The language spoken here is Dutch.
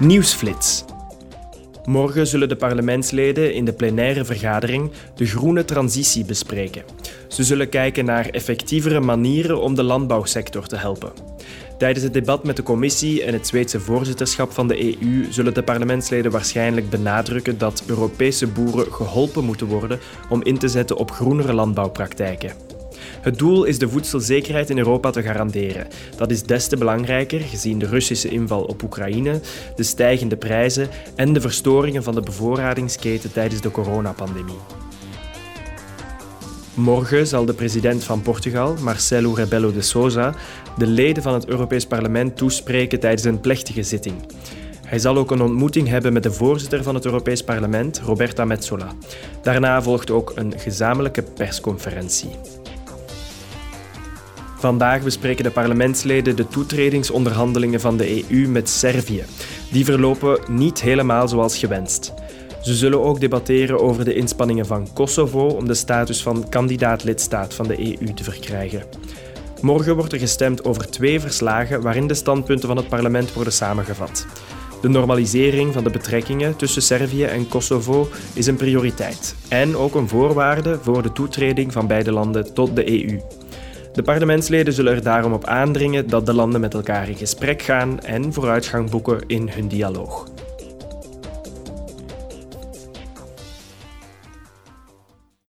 Nieuwsflits. Morgen zullen de parlementsleden in de plenaire vergadering de groene transitie bespreken. Ze zullen kijken naar effectievere manieren om de landbouwsector te helpen. Tijdens het debat met de commissie en het Zweedse voorzitterschap van de EU zullen de parlementsleden waarschijnlijk benadrukken dat Europese boeren geholpen moeten worden om in te zetten op groenere landbouwpraktijken. Het doel is de voedselzekerheid in Europa te garanderen. Dat is des te belangrijker gezien de Russische inval op Oekraïne, de stijgende prijzen en de verstoringen van de bevoorradingsketen tijdens de coronapandemie. Morgen zal de president van Portugal, Marcelo Rebelo de Sousa, de leden van het Europees Parlement toespreken tijdens een plechtige zitting. Hij zal ook een ontmoeting hebben met de voorzitter van het Europees Parlement, Roberta Metsola. Daarna volgt ook een gezamenlijke persconferentie. Vandaag bespreken de parlementsleden de toetredingsonderhandelingen van de EU met Servië. Die verlopen niet helemaal zoals gewenst. Ze zullen ook debatteren over de inspanningen van Kosovo om de status van kandidaat-lidstaat van de EU te verkrijgen. Morgen wordt er gestemd over twee verslagen waarin de standpunten van het parlement worden samengevat. De normalisering van de betrekkingen tussen Servië en Kosovo is een prioriteit en ook een voorwaarde voor de toetreding van beide landen tot de EU. De parlementsleden zullen er daarom op aandringen dat de landen met elkaar in gesprek gaan en vooruitgang boeken in hun dialoog.